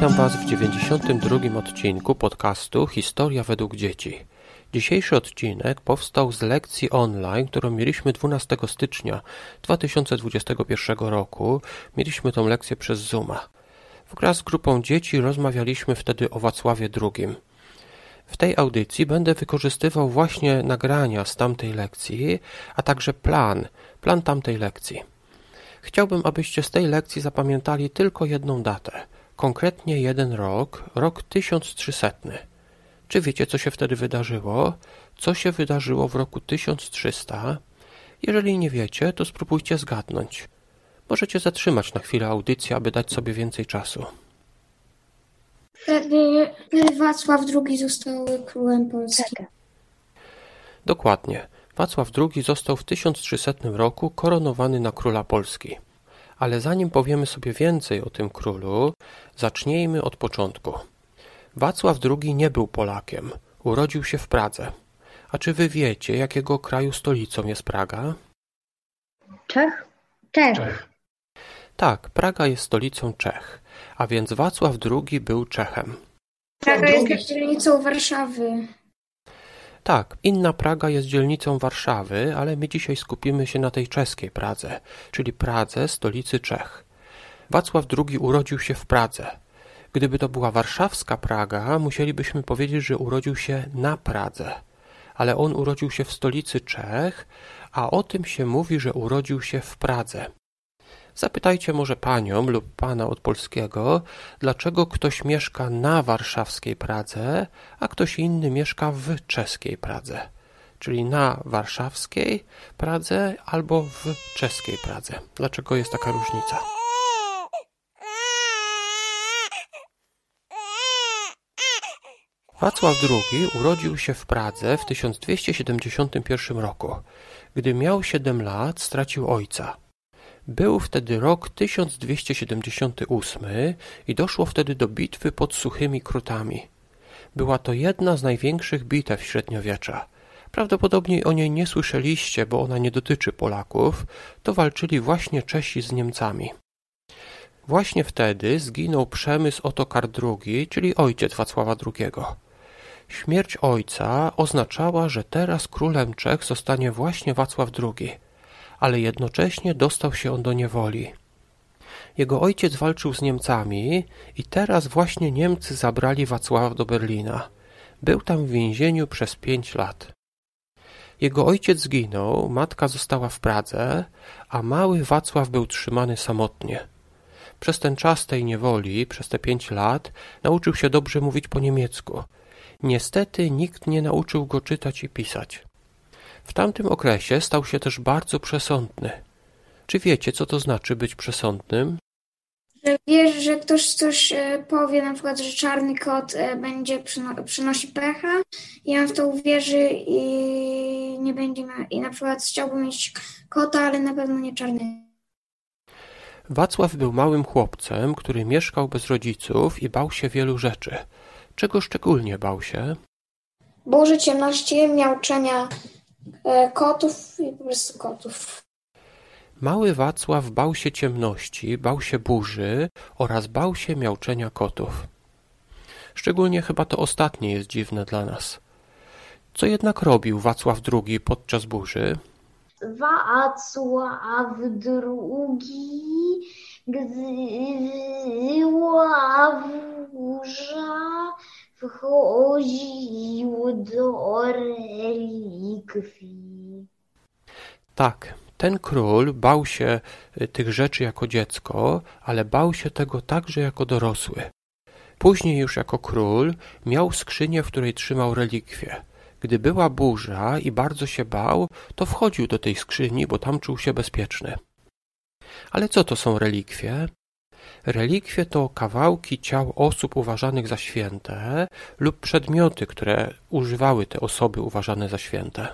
Witam Was w 92 odcinku podcastu Historia według dzieci. Dzisiejszy odcinek powstał z lekcji online, którą mieliśmy 12 stycznia 2021 roku. Mieliśmy tą lekcję przez Zooma. Wraz z grupą dzieci rozmawialiśmy wtedy o Wacławie II. W tej audycji będę wykorzystywał właśnie nagrania z tamtej lekcji, a także plan, plan tamtej lekcji. Chciałbym, abyście z tej lekcji zapamiętali tylko jedną datę, konkretnie jeden rok, rok 1300. Czy wiecie, co się wtedy wydarzyło? Co się wydarzyło w roku 1300? Jeżeli nie wiecie, to spróbujcie zgadnąć. Możecie zatrzymać na chwilę audycję, aby dać sobie więcej czasu. Wtedy Wacław II został królem Polski. Dokładnie. Wacław II został w 1300 roku koronowany na króla Polski. Ale zanim powiemy sobie więcej o tym królu, zacznijmy od początku. Wacław II nie był Polakiem. Urodził się w Pradze. A czy wy wiecie, jakiego kraju stolicą jest Praga? Czech? Czech. Tak, Praga jest stolicą Czech, a więc Wacław II był Czechem. Praga jest dzielnicą Warszawy. Tak, inna Praga jest dzielnicą Warszawy, ale my dzisiaj skupimy się na tej czeskiej Pradze, czyli Pradze, stolicy Czech. Wacław II urodził się w Pradze. Gdyby to była warszawska Praga, musielibyśmy powiedzieć, że urodził się na Pradze. Ale on urodził się w stolicy Czech, a o tym się mówi, że urodził się w Pradze. Zapytajcie może panią lub pana od polskiego, dlaczego ktoś mieszka na warszawskiej Pradze, a ktoś inny mieszka w czeskiej Pradze. Czyli na warszawskiej Pradze albo w czeskiej Pradze. Dlaczego jest taka różnica? Wacław II urodził się w Pradze w 1271 roku. Gdy miał 7 lat, stracił ojca. Był wtedy rok 1278 i doszło wtedy do bitwy pod Suchymi Krutami. Była to jedna z największych bitew średniowiecza. Prawdopodobnie o niej nie słyszeliście, bo ona nie dotyczy Polaków. To walczyli właśnie Czesi z Niemcami. Właśnie wtedy zginął Przemysł Otokar II, czyli ojciec Wacława II. Śmierć ojca oznaczała, że teraz królem Czech zostanie właśnie Wacław II ale jednocześnie dostał się on do niewoli. Jego ojciec walczył z Niemcami i teraz właśnie Niemcy zabrali Wacława do Berlina. Był tam w więzieniu przez pięć lat. Jego ojciec zginął, matka została w Pradze, a mały Wacław był trzymany samotnie. Przez ten czas tej niewoli, przez te pięć lat, nauczył się dobrze mówić po niemiecku. Niestety nikt nie nauczył go czytać i pisać. W tamtym okresie stał się też bardzo przesądny. Czy wiecie, co to znaczy być przesądnym? Że wiesz, że ktoś coś e, powie, na przykład, że czarny kot e, będzie przyno przynosi pecha i on w to uwierzy i nie będzie i na przykład chciałby mieć kota, ale na pewno nie czarny. Wacław był małym chłopcem, który mieszkał bez rodziców i bał się wielu rzeczy. Czego szczególnie bał się? Burzy, ciemności, miauczenia kotów i po prostu kotów. Mały Wacław bał się ciemności, bał się burzy oraz bał się miauczenia kotów. Szczególnie chyba to ostatnie jest dziwne dla nas. Co jednak robił Wacław II podczas burzy? Wacław II, gdy była burza, wchodził do relikwii. Tak, ten król bał się y, tych rzeczy jako dziecko, ale bał się tego także jako dorosły. Później już jako król miał skrzynię, w której trzymał relikwie. Gdy była burza i bardzo się bał, to wchodził do tej skrzyni, bo tam czuł się bezpieczny. Ale co to są relikwie? Relikwie to kawałki ciał osób uważanych za święte lub przedmioty, które używały te osoby uważane za święte.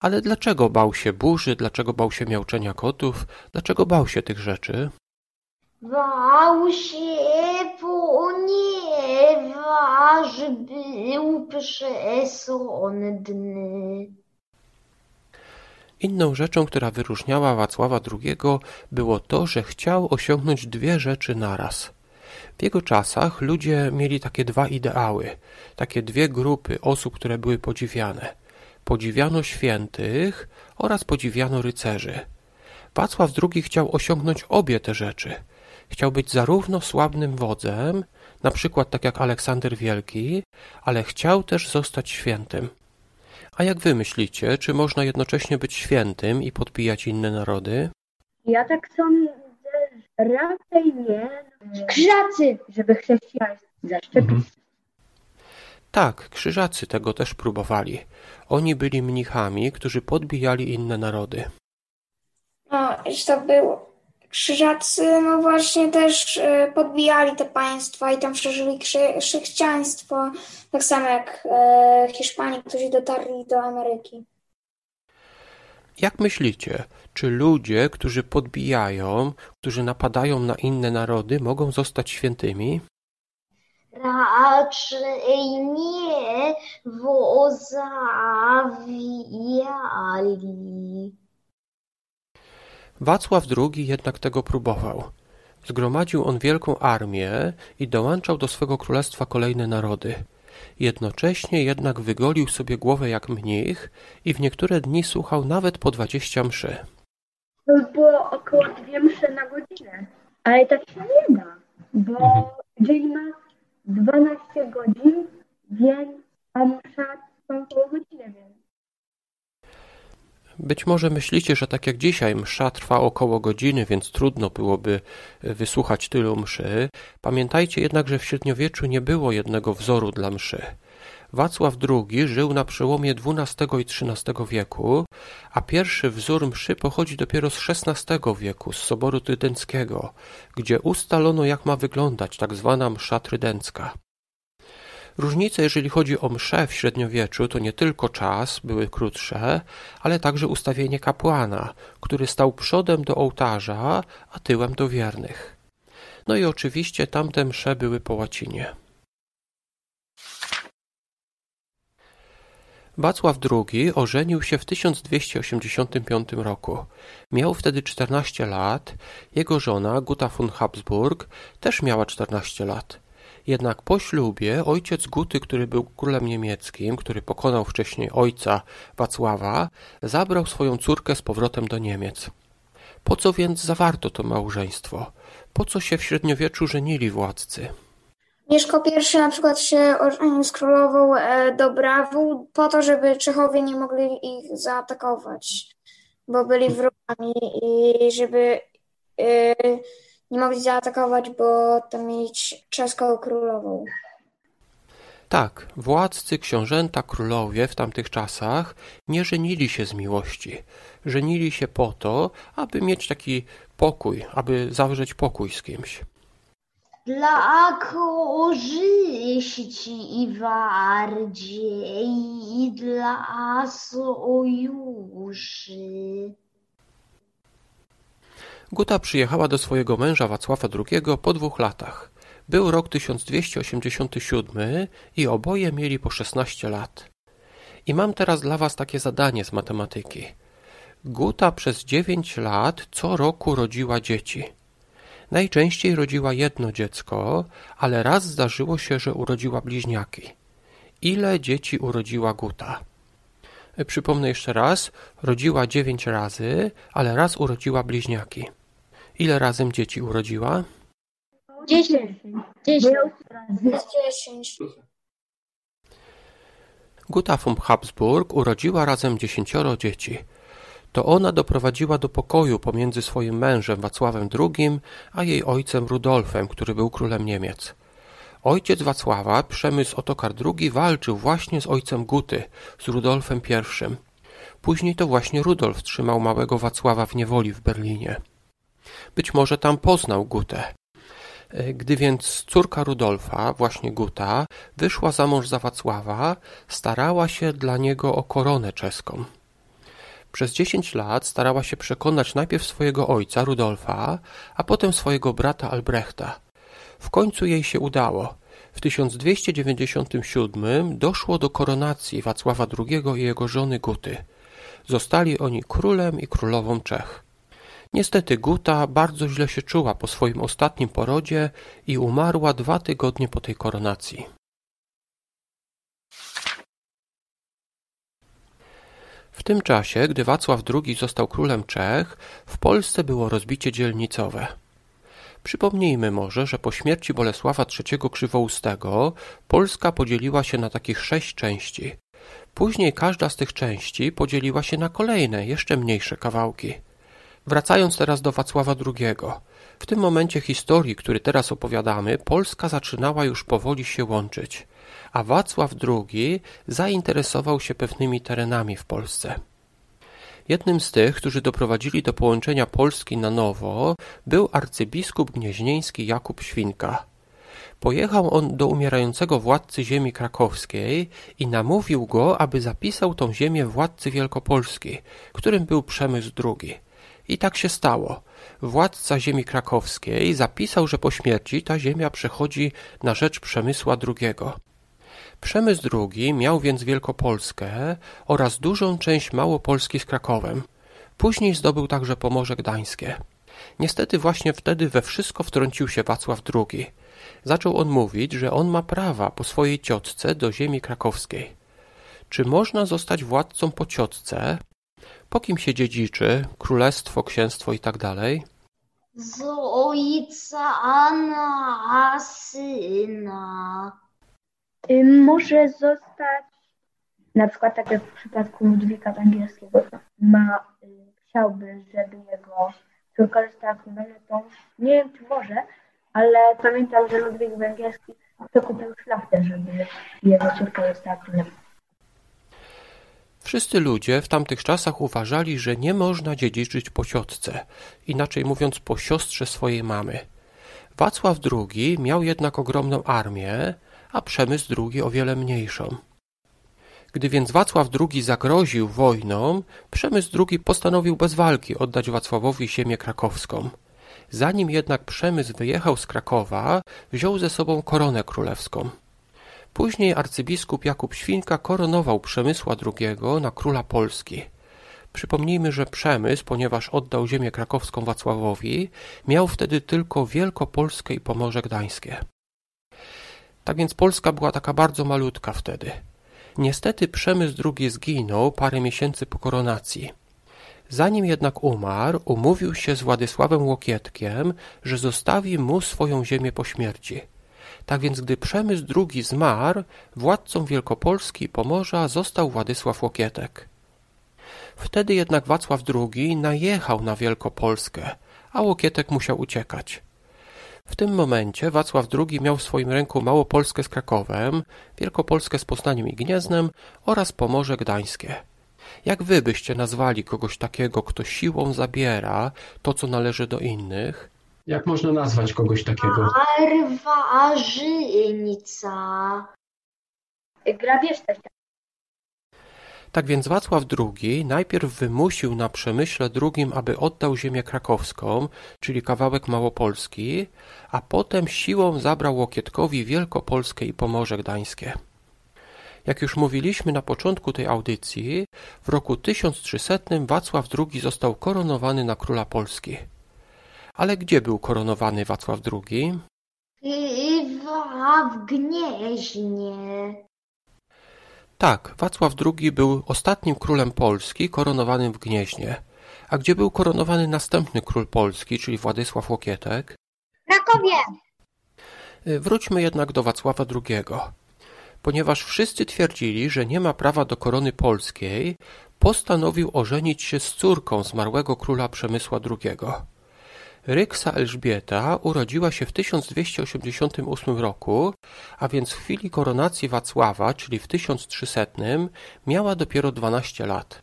Ale dlaczego bał się burzy, dlaczego bał się miauczenia kotów, dlaczego bał się tych rzeczy? Bał się, ponieważ był przesądny. Inną rzeczą, która wyróżniała Wacława II było to, że chciał osiągnąć dwie rzeczy naraz. W jego czasach ludzie mieli takie dwa ideały, takie dwie grupy osób, które były podziwiane. Podziwiano świętych oraz podziwiano rycerzy. Wacław II chciał osiągnąć obie te rzeczy. Chciał być zarówno sławnym wodzem, na przykład tak jak Aleksander Wielki, ale chciał też zostać świętym. A jak wy myślicie, czy można jednocześnie być świętym i podbijać inne narody? Ja tak sądzę, że raczej nie, Krzacy! żeby chrześcijaństwo zaszczepić. Mhm. Tak, krzyżacy tego też próbowali. Oni byli mnichami, którzy podbijali inne narody. No, że to było. Krzyżacy, no właśnie też e, podbijali te państwa i tam szerzyli krzy- chrześcijaństwo, tak samo jak e, Hiszpanie, którzy dotarli do Ameryki. Jak myślicie, czy ludzie, którzy podbijają, którzy napadają na inne narody, mogą zostać świętymi? Raczej nie wozawijali. Wacław II jednak tego próbował. Zgromadził on wielką armię i dołączał do swego królestwa kolejne narody. Jednocześnie jednak wygolił sobie głowę jak mnich i w niektóre dni słuchał nawet po dwadzieścia mszy. To było około dwie msze na godzinę. Ale tak się nie da, bo dzień ma 12 godzin, więc a msza trwa około godziny, więc Być może myślicie, że tak jak dzisiaj msza trwa około godziny, więc trudno byłoby wysłuchać tylu mszy. Pamiętajcie jednak, że w średniowieczu nie było jednego wzoru dla mszy. Wacław II żył na przełomie XII i XIII wieku, a pierwszy wzór mszy pochodzi dopiero z XVI wieku, z Soboru Trydenckiego, gdzie ustalono jak ma wyglądać tak zwana msza trydencka. Różnice, jeżeli chodzi o mszę w średniowieczu, to nie tylko czas, były krótsze, ale także ustawienie kapłana, który stał przodem do ołtarza, a tyłem do wiernych. No i oczywiście tamte msze były po łacinie. Wacław II ożenił się w 1285 roku. Miał wtedy 14 lat, jego żona Guta von Habsburg też miała 14 lat. Jednak po ślubie ojciec Guty, który był królem niemieckim, który pokonał wcześniej ojca Wacława, zabrał swoją córkę z powrotem do Niemiec. Po co więc zawarto to małżeństwo? Po co się w średniowieczu żenili władcy? Mieszko I na przykład się ożenił z królową e, Dobrawą po to, żeby Czechowie nie mogli ich zaatakować, bo byli wrogami i żeby e, nie mogli zaatakować, bo tam mieć czeską królową. Tak, władcy, książęta, królowie w tamtych czasach nie żenili się z miłości. Żenili się po to, aby mieć taki pokój, aby zawrzeć pokój z kimś. Dla korzyści bardziej dla sojuszy. Guta przyjechała do swojego męża Wacława II po dwóch latach. Był rok 1287 i oboje mieli po 16 lat. I mam teraz dla was takie zadanie z matematyki. Guta przez 9 lat co roku rodziła dzieci. Najczęściej rodziła jedno dziecko, ale raz zdarzyło się, że urodziła bliźniaki. Ile dzieci urodziła Guta? Przypomnę jeszcze raz, rodziła dziewięć razy, ale raz urodziła bliźniaki. Ile razem dzieci urodziła? Dziesięć. Dziesięć. Dziesięć. Guta von Habsburg urodziła razem dziesięcioro dzieci. To ona doprowadziła do pokoju pomiędzy swoim mężem Wacławem II a jej ojcem Rudolfem, który był królem Niemiec. Ojciec Wacława, Przemysł Otokar II, walczył właśnie z ojcem Guty, z Rudolfem I. Później to właśnie Rudolf trzymał małego Wacława w niewoli w Berlinie. Być może tam poznał Gutę. E, Gdy więc córka Rudolfa, właśnie Guta, wyszła za mąż za Wacława, starała się dla niego o koronę czeską. Przez dziesięć lat starała się przekonać najpierw swojego ojca, Rudolfa, a potem swojego brata Albrechta. W końcu jej się udało. W 1297 doszło do koronacji Wacława II i jego żony Guty. Zostali oni królem i królową Czech. Niestety Guta bardzo źle się czuła po swoim ostatnim porodzie i umarła dwa tygodnie po tej koronacji. W tym czasie, gdy Wacław II został królem Czech, w Polsce było rozbicie dzielnicowe. Przypomnijmy może, że po śmierci Bolesława III Krzywoustego Polska podzieliła się na takich sześć części. Później każda z tych części podzieliła się na kolejne, jeszcze mniejsze kawałki. Wracając teraz do Wacława II. W tym momencie historii, który teraz opowiadamy, Polska zaczynała już powoli się łączyć, a Wacław II zainteresował się pewnymi terenami w Polsce. Jednym z tych, którzy doprowadzili do połączenia Polski na nowo, był arcybiskup gnieźnieński Jakub Świnka. Pojechał on do umierającego władcy ziemi krakowskiej i namówił go, aby zapisał tą ziemię władcy Wielkopolski, którym był Przemysł II. I tak się stało. Władca ziemi krakowskiej zapisał, że po śmierci ta ziemia przechodzi na rzecz Przemysła II. Przemysł II miał więc Wielkopolskę oraz dużą część Małopolski z Krakowem. Później zdobył także Pomorze Gdańskie. Niestety właśnie wtedy we wszystko wtrącił się Wacław II. Zaczął on mówić, że on ma prawa po swojej ciotce do ziemi krakowskiej. Czy można zostać władcą po ciotce? Po kim się dziedziczy? Królestwo, księstwo i tak? Z ojca na syna. Y, Może zostać, na przykład tak jak w przypadku Ludwika Węgierskiego, ma, y, chciałby, żeby jego córka została królową, nie wiem czy może, ale pamiętam, że Ludwik Węgierski kupił szlachtę, żeby jego córka została królową. Wszyscy ludzie w tamtych czasach uważali, że nie można dziedziczyć po ciotce, inaczej mówiąc po siostrze swojej mamy. Wacław II miał jednak ogromną armię, a Przemysł II o wiele mniejszą. Gdy więc Wacław II zagroził wojną, Przemysł II postanowił bez walki oddać Wacławowi ziemię krakowską. Zanim jednak Przemysł wyjechał z Krakowa, wziął ze sobą koronę królewską. Później arcybiskup Jakub Świnka koronował Przemysła II na króla Polski. Przypomnijmy, że Przemysł, ponieważ oddał ziemię krakowską Wacławowi, miał wtedy tylko Wielkopolskę i Pomorze Gdańskie. Tak więc Polska była taka bardzo malutka wtedy. Niestety Przemysł II zginął parę miesięcy po koronacji. Zanim jednak umarł, umówił się z Władysławem Łokietkiem, że zostawi mu swoją ziemię po śmierci. Tak więc gdy Przemysł II zmarł, władcą Wielkopolski i Pomorza został Władysław Łokietek. Wtedy jednak Wacław II najechał na Wielkopolskę, a Łokietek musiał uciekać. W tym momencie Wacław II miał w swoim ręku Małopolskę z Krakowem, Wielkopolskę z Poznaniem i Gnieznem oraz Pomorze Gdańskie. Jak wy byście nazwali kogoś takiego, kto siłą zabiera to, co należy do innych? Jak można nazwać kogoś takiego? Barbarzyńca. Grabież też tak. Tak więc Wacław II najpierw wymusił na Przemyśle II, aby oddał ziemię krakowską, czyli kawałek Małopolski, a potem siłą zabrał Łokietkowi Wielkopolskę i Pomorze Gdańskie. Jak już mówiliśmy na początku tej audycji, w roku 1300 Wacław II został koronowany na króla Polski. Ale gdzie był koronowany Wacław II? W Gnieźnie. Tak, Wacław II był ostatnim królem Polski koronowanym w Gnieźnie. A gdzie był koronowany następny król Polski, czyli Władysław Łokietek? Krakowie. Y, Wróćmy jednak do Wacława II. Ponieważ wszyscy twierdzili, że nie ma prawa do korony polskiej, postanowił ożenić się z córką zmarłego króla Przemysła II. Ryksa Elżbieta urodziła się w 1288 roku, a więc w chwili koronacji Wacława, czyli w 1300, miała dopiero 12 lat.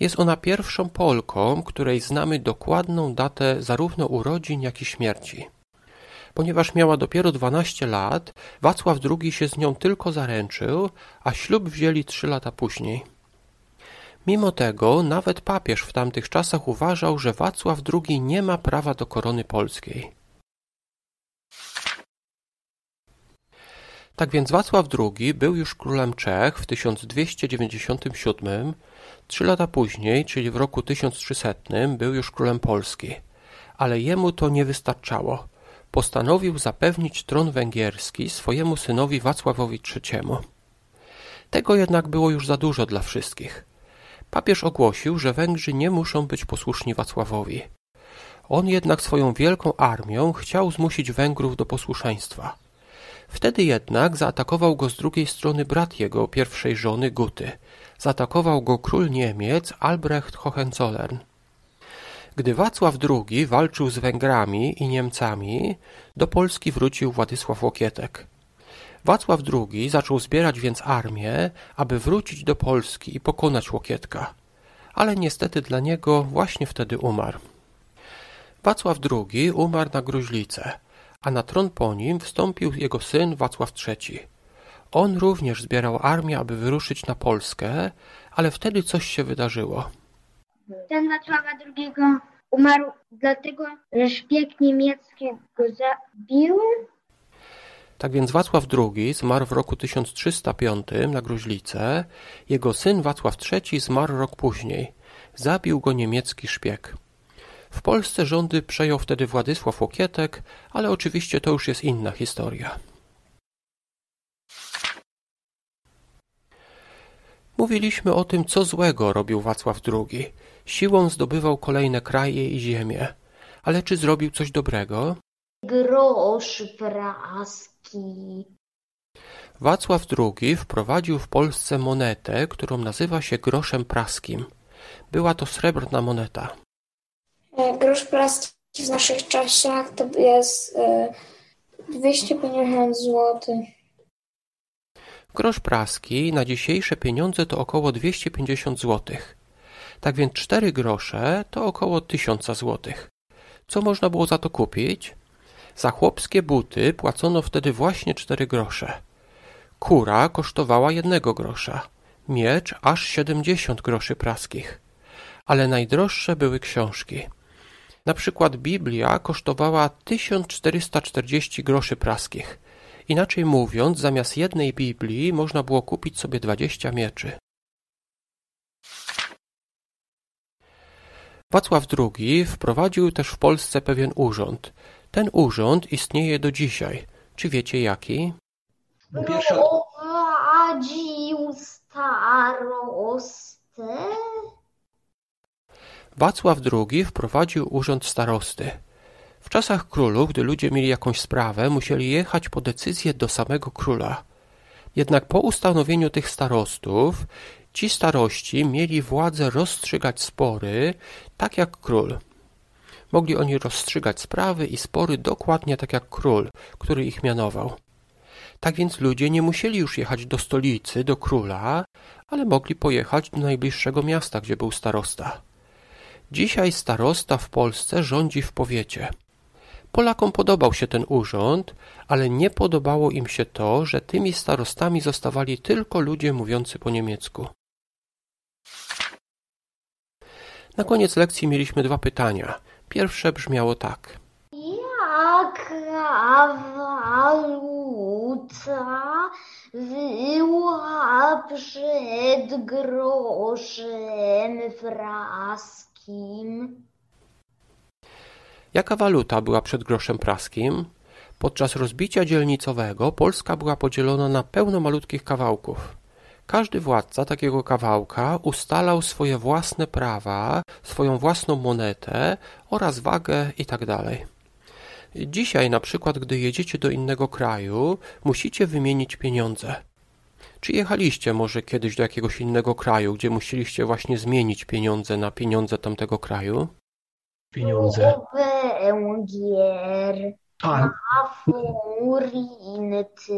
Jest ona pierwszą Polką, której znamy dokładną datę zarówno urodzin, jak i śmierci. Ponieważ miała dopiero 12 lat, Wacław II się z nią tylko zaręczył, a ślub wzięli trzy lata później. Mimo tego nawet papież w tamtych czasach uważał, że Wacław II nie ma prawa do korony polskiej. Tak więc Wacław II był już królem Czech w 1297, Trzy lata później, czyli w roku 1300, był już królem Polski. Ale jemu to nie wystarczało. Postanowił zapewnić tron węgierski swojemu synowi Wacławowi III. Tego jednak było już za dużo dla wszystkich. Papież ogłosił, że Węgrzy nie muszą być posłuszni Wacławowi. On jednak swoją wielką armią chciał zmusić Węgrów do posłuszeństwa. Wtedy jednak zaatakował go z drugiej strony brat jego pierwszej żony Guty. Zaatakował go król Niemiec Albrecht Hohenzollern. Gdy Wacław II walczył z Węgrami i Niemcami, do Polski wrócił Władysław Łokietek. Wacław II zaczął zbierać więc armię, aby wrócić do Polski i pokonać Łokietka, ale niestety dla niego właśnie wtedy umarł. Wacław II umarł na gruźlicę, a na tron po nim wstąpił jego syn Wacław III. On również zbierał armię, aby wyruszyć na Polskę, ale wtedy coś się wydarzyło. Ten Wacława II umarł dlatego, że szpieg niemiecki go zabił. Tak więc Wacław II zmarł w roku 1305 na gruźlicę, jego syn Wacław III zmarł rok później. Zabił go niemiecki szpieg. W Polsce rządy przejął wtedy Władysław Łokietek, ale oczywiście to już jest inna historia. Mówiliśmy o tym, co złego robił Wacław II. Siłą zdobywał kolejne kraje i ziemie. Ale czy zrobił coś dobrego? Grosz praski. Wacław II wprowadził w Polsce monetę, którą nazywa się groszem praskim. Była to srebrna moneta. E, Grosz praski w naszych czasach to jest e, 250 zł. Grosz praski na dzisiejsze pieniądze to około 250 zł. Tak więc 4 grosze to około 1000 zł. Co można było za to kupić? Za chłopskie buty płacono wtedy właśnie 4 grosze. Kura kosztowała jednego grosza, miecz aż 70 groszy praskich. Ale najdroższe były książki. Na przykład Biblia kosztowała 1440 groszy praskich. Inaczej mówiąc, zamiast jednej Biblii można było kupić sobie 20 mieczy. Wacław II wprowadził też w Polsce pewien urząd. Ten urząd istnieje do dzisiaj. Czy wiecie jaki? Pierwsza, Prowadził starostę. Wacław II wprowadził urząd starosty. W czasach królów, gdy ludzie mieli jakąś sprawę, musieli jechać po decyzję do samego króla. Jednak po ustanowieniu tych starostów, ci starości mieli władzę rozstrzygać spory, tak jak król. Mogli oni rozstrzygać sprawy i spory dokładnie tak jak król, który ich mianował. Tak więc ludzie nie musieli już jechać do stolicy, do króla, ale mogli pojechać do najbliższego miasta, gdzie był starosta. Dzisiaj starosta w Polsce rządzi w powiecie. Polakom podobał się ten urząd, ale nie podobało im się to, że tymi starostami zostawali tylko ludzie mówiący po niemiecku. Na koniec lekcji mieliśmy dwa pytania. Pierwsze brzmiało tak. Jaka waluta była przed groszem praskim? Jaka waluta była przed groszem praskim? Podczas rozbicia dzielnicowego Polska była podzielona na pełno malutkich kawałków. Każdy władca takiego kawałka ustalał swoje własne prawa, swoją własną monetę oraz wagę itd. Dzisiaj na przykład, gdy jedziecie do innego kraju, musicie wymienić pieniądze. Czy jechaliście może kiedyś do jakiegoś innego kraju, gdzie musieliście właśnie zmienić pieniądze na pieniądze tamtego kraju? pieniądze. Węgier, A, furinty.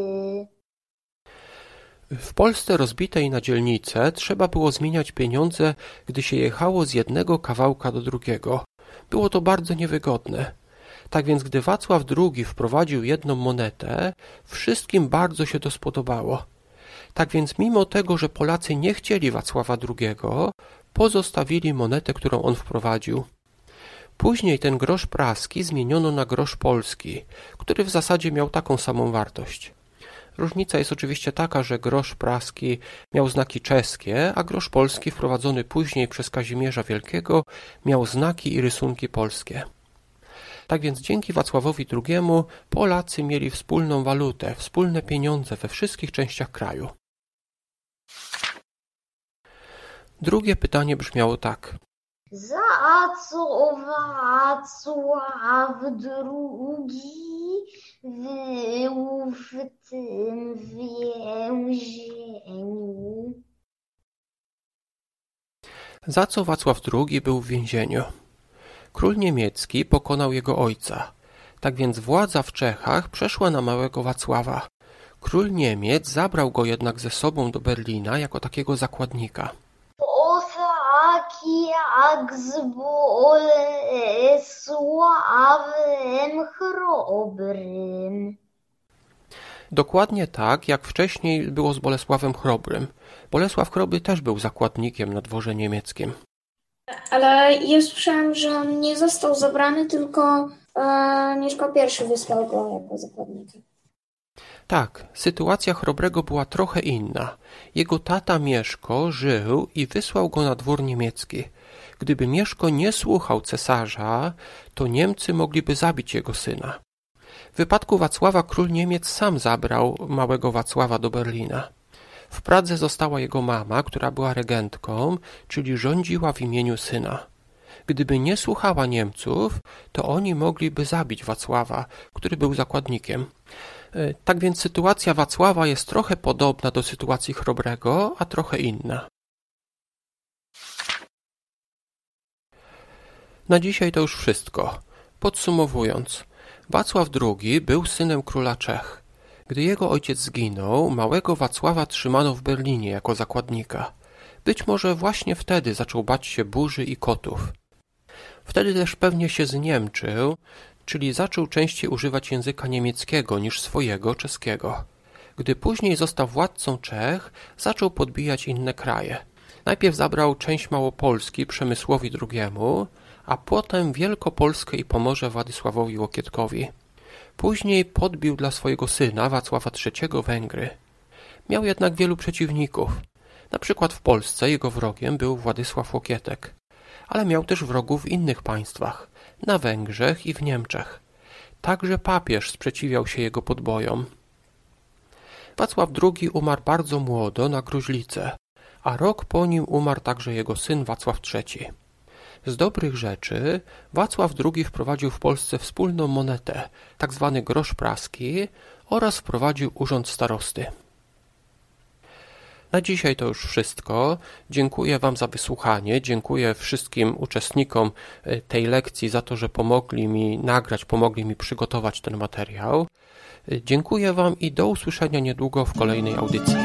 W Polsce rozbitej na dzielnice trzeba było zmieniać pieniądze, gdy się jechało z jednego kawałka do drugiego. Było to bardzo niewygodne. Tak więc gdy Wacław II wprowadził jedną monetę, wszystkim bardzo się to spodobało. Tak więc mimo tego, że Polacy nie chcieli Wacława II, pozostawili monetę, którą on wprowadził. Później ten grosz praski zmieniono na grosz polski, który w zasadzie miał taką samą wartość. Różnica jest oczywiście taka, że grosz praski miał znaki czeskie, a grosz polski wprowadzony później przez Kazimierza Wielkiego miał znaki i rysunki polskie. Tak więc dzięki Wacławowi II Polacy mieli wspólną walutę, wspólne pieniądze we wszystkich częściach kraju. Drugie pytanie brzmiało tak. Za co Wacław II był w tym więzieniu? Za co Wacław II był w więzieniu? Król niemiecki pokonał jego ojca. Tak więc władza w Czechach przeszła na małego Wacława. Król Niemiec zabrał go jednak ze sobą do Berlina jako takiego zakładnika. To tak jak z Bolesławem Chrobrym. Dokładnie tak, jak wcześniej było z Bolesławem Chrobrym. Bolesław Chrobry też był zakładnikiem na dworze niemieckim. Ale ja słyszałem, że on nie został zabrany, tylko e, Mieszko I wysłał go jako zakładnika. Tak, sytuacja Chrobrego była trochę inna. Jego tata Mieszko żył i wysłał go na dwór niemiecki. Gdyby Mieszko nie słuchał cesarza, to Niemcy mogliby zabić jego syna. W wypadku Wacława król Niemiec sam zabrał małego Wacława do Berlina. W Pradze została jego mama, która była regentką, czyli rządziła w imieniu syna. Gdyby nie słuchała Niemców, to oni mogliby zabić Wacława, który był zakładnikiem. E, tak więc sytuacja Wacława jest trochę podobna do sytuacji Chrobrego, a trochę inna. Na dzisiaj to już wszystko. Podsumowując, Wacław II był synem króla Czech. Gdy jego ojciec zginął, małego Wacława trzymano w Berlinie jako zakładnika. Być może właśnie wtedy zaczął bać się burzy i kotów. Wtedy też pewnie się zniemczył, czyli zaczął częściej używać języka niemieckiego niż swojego czeskiego. Gdy później został władcą Czech, zaczął podbijać inne kraje. Najpierw zabrał część Małopolski Przemysłowi II, a potem Wielkopolskę i Pomorze Władysławowi Łokietkowi. Później podbił dla swojego syna Wacława III Węgry. Miał jednak wielu przeciwników. Na przykład w Polsce jego wrogiem był Władysław Łokietek, ale miał też wrogów w innych państwach, na Węgrzech i w Niemczech. Także papież sprzeciwiał się jego podbojom. Wacław II umarł bardzo młodo na gruźlicę, a rok po nim umarł także jego syn Wacław III. Z dobrych rzeczy Wacław II wprowadził w Polsce wspólną monetę, tzw. Tak grosz praski oraz wprowadził urząd starosty. Na dzisiaj to już wszystko. Dziękuję Wam za wysłuchanie. Dziękuję wszystkim uczestnikom e, tej lekcji za to, że pomogli mi nagrać, pomogli mi przygotować ten materiał. E, dziękuję Wam i do usłyszenia niedługo w kolejnej audycji.